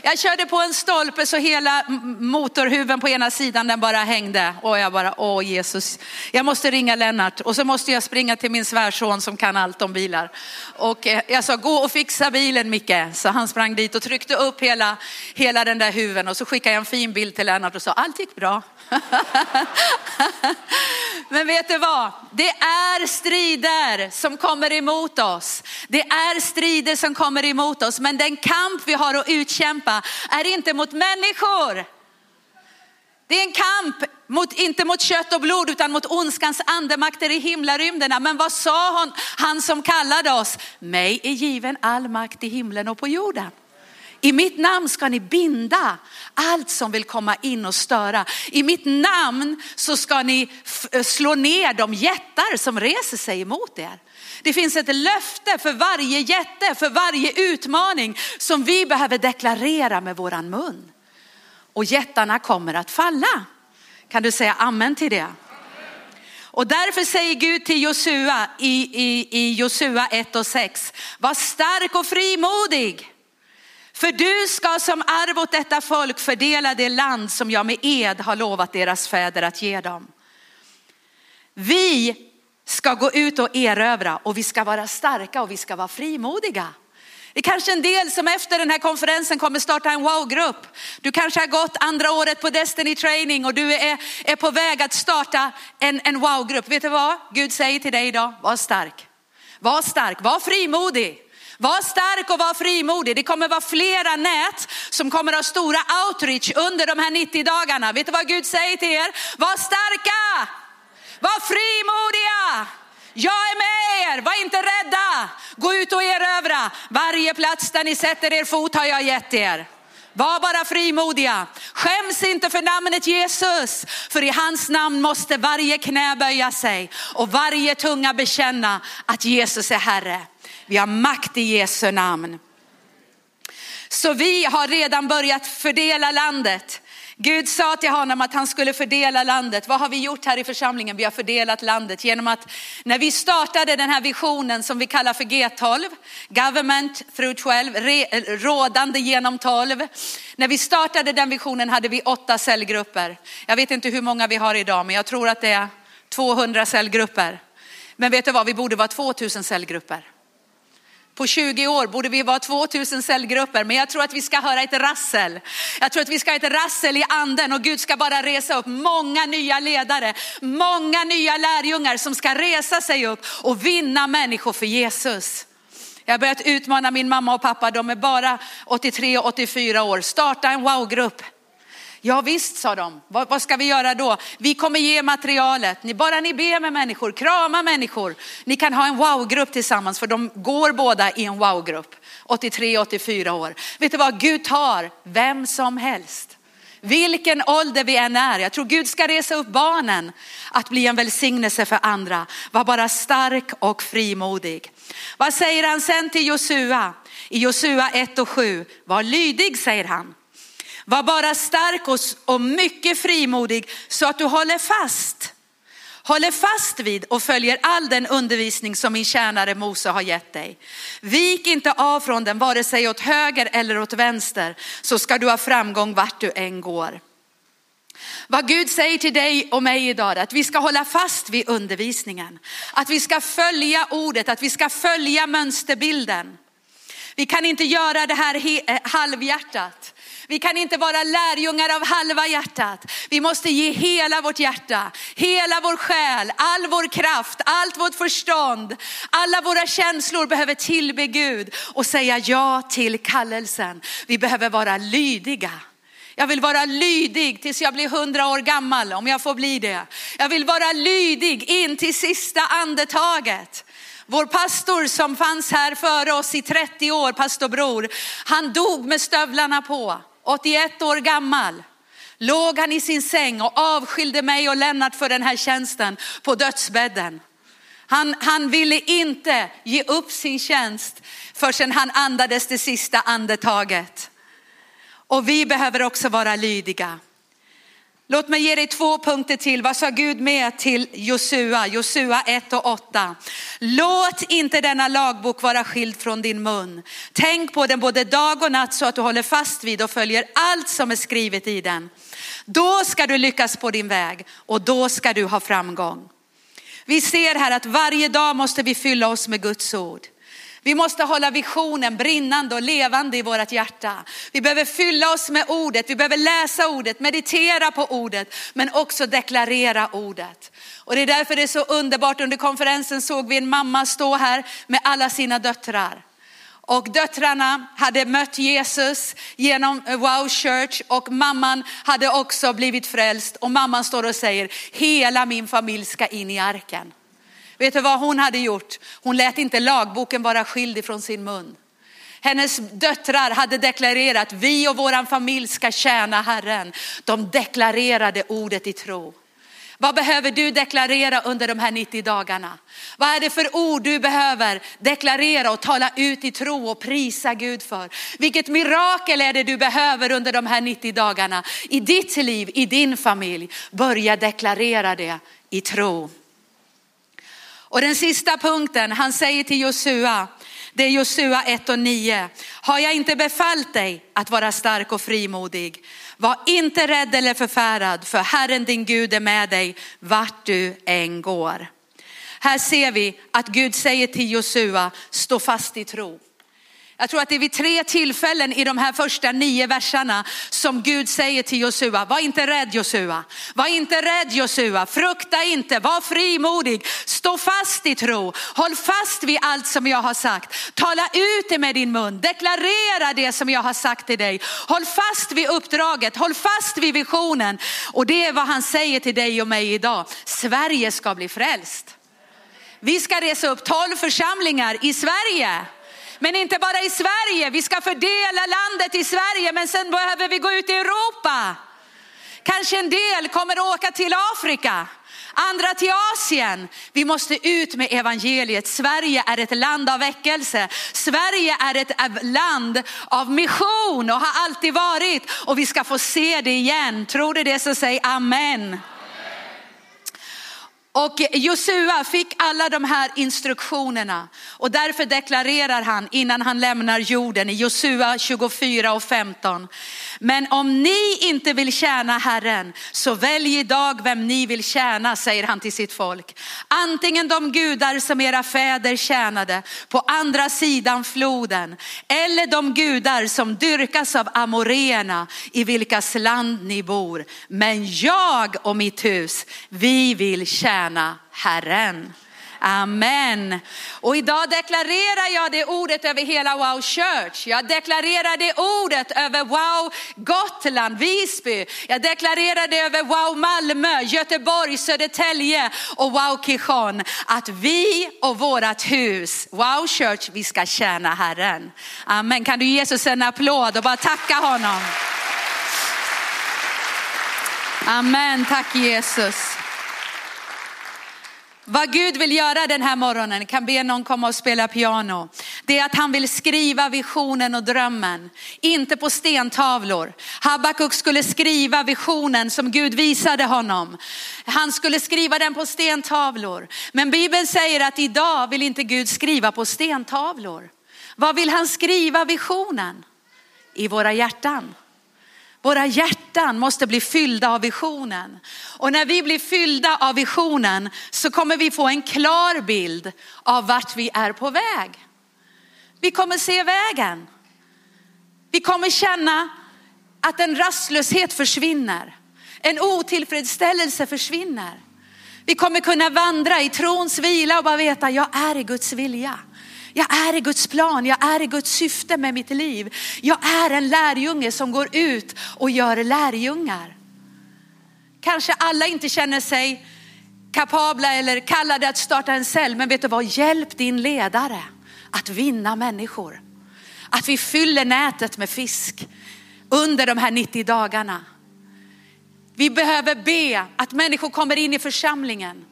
Jag körde på en stolpe så hela motorhuven på ena sidan den bara hängde. Och jag bara, åh Jesus, jag måste ringa Lennart. Och så måste jag springa till min svärson som kan allt om bilar. Och eh, jag sa, gå och fixa bilen Micke. Så han sprang dit och tryckte upp hela, hela den där huven. Och så skickade jag en fin bild till Lennart och sa, allt gick bra. [laughs] Men vet du vad? Det är strider som kommer emot oss. Det är strider som kommer emot oss. Men den kamp vi har att utkämpa är inte mot människor. Det är en kamp, mot, inte mot kött och blod utan mot ondskans andemakter i himlarymderna. Men vad sa hon, han som kallade oss? Mig är given all makt i himlen och på jorden. I mitt namn ska ni binda allt som vill komma in och störa. I mitt namn så ska ni eh, slå ner de jättar som reser sig emot er. Det finns ett löfte för varje jätte, för varje utmaning som vi behöver deklarera med våran mun. Och jättarna kommer att falla. Kan du säga amen till det? Och därför säger Gud till Josua i, i, i Josua 1 och 6, var stark och frimodig. För du ska som arv åt detta folk fördela det land som jag med ed har lovat deras fäder att ge dem. Vi ska gå ut och erövra och vi ska vara starka och vi ska vara frimodiga. Det är kanske en del som efter den här konferensen kommer starta en wow-grupp. Du kanske har gått andra året på Destiny Training och du är, är på väg att starta en, en wow-grupp. Vet du vad Gud säger till dig idag? Var stark. Var stark, var frimodig. Var stark och var frimodig. Det kommer vara flera nät som kommer ha stora outreach under de här 90 dagarna. Vet du vad Gud säger till er? Var starka, var frimodiga. Jag är med er, var inte rädda. Gå ut och erövra. Varje plats där ni sätter er fot har jag gett er. Var bara frimodiga. Skäms inte för namnet Jesus. För i hans namn måste varje knä böja sig och varje tunga bekänna att Jesus är Herre. Vi har makt i Jesu namn. Så vi har redan börjat fördela landet. Gud sa till honom att han skulle fördela landet. Vad har vi gjort här i församlingen? Vi har fördelat landet genom att när vi startade den här visionen som vi kallar för G12, Government through 12, rådande genom 12. När vi startade den visionen hade vi åtta cellgrupper. Jag vet inte hur många vi har idag, men jag tror att det är 200 cellgrupper. Men vet du vad, vi borde vara 2000 cellgrupper. På 20 år borde vi vara 2000 cellgrupper, men jag tror att vi ska höra ett rassel. Jag tror att vi ska ha ett rassel i anden och Gud ska bara resa upp många nya ledare, många nya lärjungar som ska resa sig upp och vinna människor för Jesus. Jag har börjat utmana min mamma och pappa, de är bara 83 och 84 år. Starta en wow-grupp. Ja visst sa de, vad, vad, ska vi göra då? Vi kommer ge materialet, ni, bara ni ber med människor, krama människor. Ni kan ha en wow-grupp tillsammans för de går båda i en wow-grupp. 83-84 år. Vet du vad, Gud tar vem som helst. Vilken ålder vi än är. Jag tror Gud ska resa upp barnen att bli en välsignelse för andra. Var bara stark och frimodig. Vad säger han sen till Josua? I Josua 1 och 7. Var lydig säger han. Var bara stark och mycket frimodig så att du håller fast. Håller fast vid och följer all den undervisning som min tjänare Mose har gett dig. Vik inte av från den vare sig åt höger eller åt vänster så ska du ha framgång vart du än går. Vad Gud säger till dig och mig idag är att vi ska hålla fast vid undervisningen. Att vi ska följa ordet, att vi ska följa mönsterbilden. Vi kan inte göra det här eh, halvhjärtat. Vi kan inte vara lärjungar av halva hjärtat. Vi måste ge hela vårt hjärta, hela vår själ, all vår kraft, allt vårt förstånd. Alla våra känslor behöver tillbe Gud och säga ja till kallelsen. Vi behöver vara lydiga. Jag vill vara lydig tills jag blir hundra år gammal, om jag får bli det. Jag vill vara lydig in till sista andetaget. Vår pastor som fanns här före oss i 30 år, pastor Bror, han dog med stövlarna på. 81 år gammal, låg han i sin säng och avskilde mig och Lennart för den här tjänsten på dödsbädden. Han, han ville inte ge upp sin tjänst förrän han andades det sista andetaget. Och vi behöver också vara lydiga. Låt mig ge dig två punkter till. Vad sa Gud med till Josua? Josua 1 och 8. Låt inte denna lagbok vara skild från din mun. Tänk på den både dag och natt så att du håller fast vid och följer allt som är skrivet i den. Då ska du lyckas på din väg och då ska du ha framgång. Vi ser här att varje dag måste vi fylla oss med Guds ord. Vi måste hålla visionen brinnande och levande i vårt hjärta. Vi behöver fylla oss med ordet, vi behöver läsa ordet, meditera på ordet, men också deklarera ordet. Och det är därför det är så underbart. Under konferensen såg vi en mamma stå här med alla sina döttrar. Och döttrarna hade mött Jesus genom Wow Church och mamman hade också blivit frälst. Och mamman står och säger, hela min familj ska in i arken. Vet du vad hon hade gjort? Hon lät inte lagboken vara skild ifrån sin mun. Hennes döttrar hade deklarerat, vi och våran familj ska tjäna Herren. De deklarerade ordet i tro. Vad behöver du deklarera under de här 90 dagarna? Vad är det för ord du behöver deklarera och tala ut i tro och prisa Gud för? Vilket mirakel är det du behöver under de här 90 dagarna i ditt liv, i din familj? Börja deklarera det i tro. Och den sista punkten, han säger till Josua, det är Josua 1 och 9. Har jag inte befallt dig att vara stark och frimodig? Var inte rädd eller förfärad, för Herren din Gud är med dig vart du än går. Här ser vi att Gud säger till Josua, stå fast i tro. Jag tror att det är vid tre tillfällen i de här första nio verserna som Gud säger till Josua, var inte rädd Josua, var inte rädd Josua, frukta inte, var frimodig, stå fast i tro, håll fast vid allt som jag har sagt, tala ut det med din mun, deklarera det som jag har sagt till dig, håll fast vid uppdraget, håll fast vid visionen. Och det är vad han säger till dig och mig idag, Sverige ska bli frälst. Vi ska resa upp tolv församlingar i Sverige. Men inte bara i Sverige, vi ska fördela landet i Sverige men sen behöver vi gå ut i Europa. Kanske en del kommer att åka till Afrika, andra till Asien. Vi måste ut med evangeliet. Sverige är ett land av väckelse. Sverige är ett land av mission och har alltid varit och vi ska få se det igen. Tror du det så säg amen. Och Josua fick alla de här instruktionerna och därför deklarerar han innan han lämnar jorden i Josua 24 och 15. Men om ni inte vill tjäna Herren så välj idag vem ni vill tjäna, säger han till sitt folk. Antingen de gudar som era fäder tjänade på andra sidan floden eller de gudar som dyrkas av amoreerna i vilkas land ni bor. Men jag och mitt hus, vi vill tjäna tjäna Herren. Amen. Och idag deklarerar jag det ordet över hela Wow Church. Jag deklarerar det ordet över Wow Gotland, Visby. Jag deklarerar det över Wow Malmö, Göteborg, Södertälje och Wow Kishon. Att vi och vårat hus, Wow Church, vi ska tjäna Herren. Amen. Kan du ge Jesus en applåd och bara tacka honom. Amen, tack Jesus. Vad Gud vill göra den här morgonen, kan be någon komma och spela piano. Det är att han vill skriva visionen och drömmen, inte på stentavlor. Habakuk skulle skriva visionen som Gud visade honom. Han skulle skriva den på stentavlor. Men Bibeln säger att idag vill inte Gud skriva på stentavlor. Vad vill han skriva visionen? I våra hjärtan. Våra hjärtan måste bli fyllda av visionen. Och när vi blir fyllda av visionen så kommer vi få en klar bild av vart vi är på väg. Vi kommer se vägen. Vi kommer känna att en rastlöshet försvinner. En otillfredsställelse försvinner. Vi kommer kunna vandra i trons vila och bara veta, jag är i Guds vilja. Jag är i Guds plan, jag är i Guds syfte med mitt liv. Jag är en lärjunge som går ut och gör lärjungar. Kanske alla inte känner sig kapabla eller kallade att starta en cell, men vet du vad? Hjälp din ledare att vinna människor. Att vi fyller nätet med fisk under de här 90 dagarna. Vi behöver be att människor kommer in i församlingen.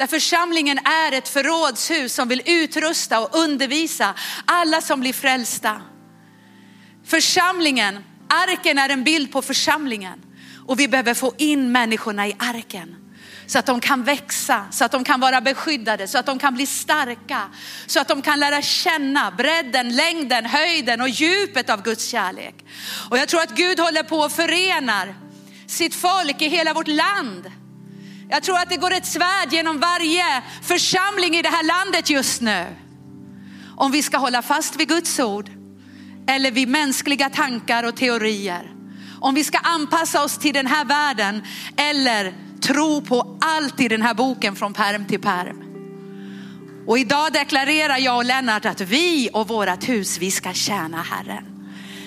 Där församlingen är ett förrådshus som vill utrusta och undervisa alla som blir frälsta. Församlingen, arken är en bild på församlingen och vi behöver få in människorna i arken så att de kan växa, så att de kan vara beskyddade, så att de kan bli starka, så att de kan lära känna bredden, längden, höjden och djupet av Guds kärlek. Och jag tror att Gud håller på och förenar sitt folk i hela vårt land jag tror att det går ett svärd genom varje församling i det här landet just nu. Om vi ska hålla fast vid Guds ord eller vid mänskliga tankar och teorier. Om vi ska anpassa oss till den här världen eller tro på allt i den här boken från perm till perm. Och idag deklarerar jag och Lennart att vi och vårat hus, vi ska tjäna Herren.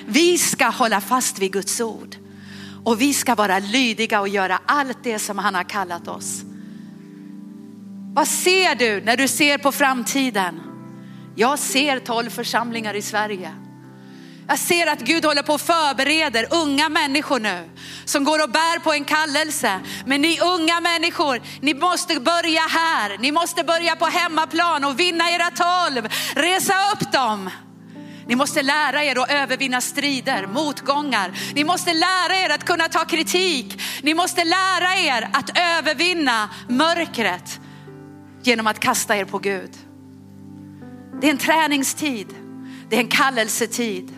Vi ska hålla fast vid Guds ord. Och vi ska vara lydiga och göra allt det som han har kallat oss. Vad ser du när du ser på framtiden? Jag ser tolv församlingar i Sverige. Jag ser att Gud håller på och förbereder unga människor nu som går och bär på en kallelse. Men ni unga människor, ni måste börja här. Ni måste börja på hemmaplan och vinna era tolv. Resa upp dem. Ni måste lära er att övervinna strider, motgångar. Ni måste lära er att kunna ta kritik. Ni måste lära er att övervinna mörkret genom att kasta er på Gud. Det är en träningstid. Det är en kallelsetid.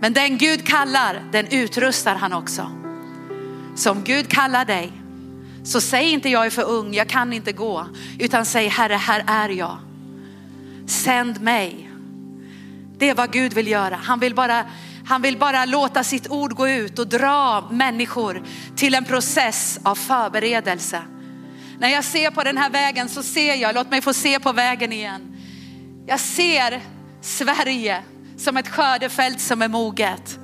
Men den Gud kallar, den utrustar han också. Så om Gud kallar dig, så säg inte jag är för ung, jag kan inte gå. Utan säg Herre, här är jag. Sänd mig. Det är vad Gud vill göra. Han vill bara han vill bara låta sitt ord gå ut och dra människor till en process av förberedelse. När jag ser på den här vägen så ser jag, låt mig få se på vägen igen. Jag ser Sverige som ett skördefält som är moget.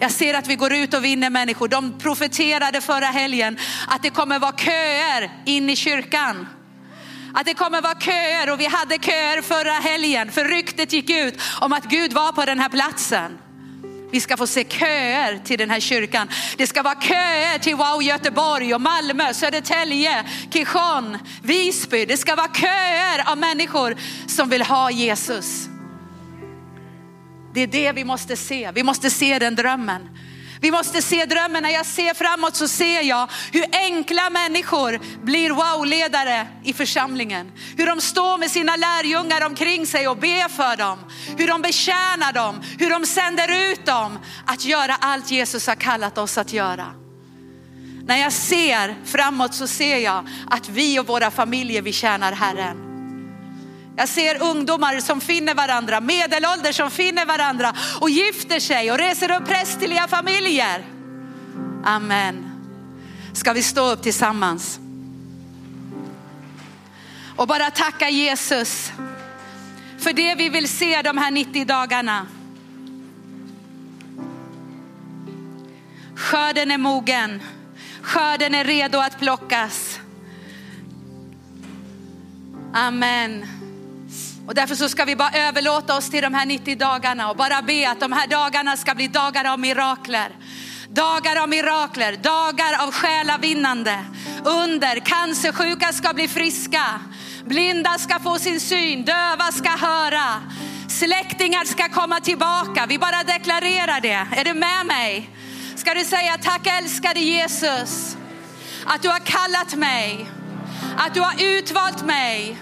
Jag ser att vi går ut och vinner människor. De profeterade förra helgen att det kommer vara köer in i kyrkan. Att det kommer vara köer och vi hade köer förra helgen för ryktet gick ut om att Gud var på den här platsen. Vi ska få se köer till den här kyrkan. Det ska vara köer till Wow Göteborg och Malmö, Södertälje, Kishon, Visby. Det ska vara köer av människor som vill ha Jesus. Det är det vi måste se. Vi måste se den drömmen. Vi måste se drömmen. När jag ser framåt så ser jag hur enkla människor blir wow-ledare i församlingen. Hur de står med sina lärjungar omkring sig och ber för dem. Hur de betjänar dem, hur de sänder ut dem att göra allt Jesus har kallat oss att göra. När jag ser framåt så ser jag att vi och våra familjer, vi tjänar Herren. Jag ser ungdomar som finner varandra, medelålders som finner varandra och gifter sig och reser upp prästerliga familjer. Amen. Ska vi stå upp tillsammans? Och bara tacka Jesus för det vi vill se de här 90 dagarna. Skörden är mogen. Skörden är redo att plockas. Amen. Och därför så ska vi bara överlåta oss till de här 90 dagarna och bara be att de här dagarna ska bli dagar av mirakler. Dagar av mirakler, dagar av själavinnande, under, cancersjuka ska bli friska, blinda ska få sin syn, döva ska höra, släktingar ska komma tillbaka. Vi bara deklarerar det. Är du med mig? Ska du säga tack älskade Jesus att du har kallat mig, att du har utvalt mig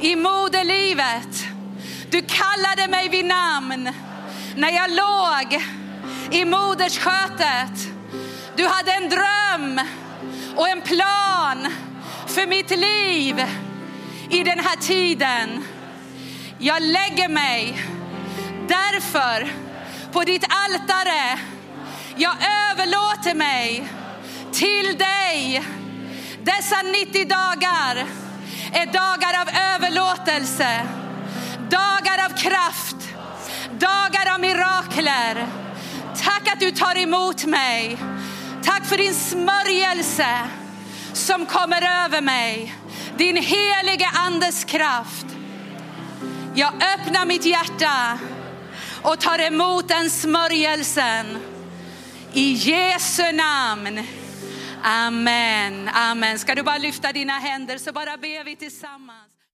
i moderlivet. Du kallade mig vid namn när jag låg i moderskötet. Du hade en dröm och en plan för mitt liv i den här tiden. Jag lägger mig därför på ditt altare. Jag överlåter mig till dig dessa 90 dagar är dagar av överlåtelse, dagar av kraft, dagar av mirakler. Tack att du tar emot mig. Tack för din smörjelse som kommer över mig. Din helige andes kraft. Jag öppnar mitt hjärta och tar emot den smörjelsen. I Jesu namn. Amen, amen. Ska du bara lyfta dina händer så bara ber vi tillsammans.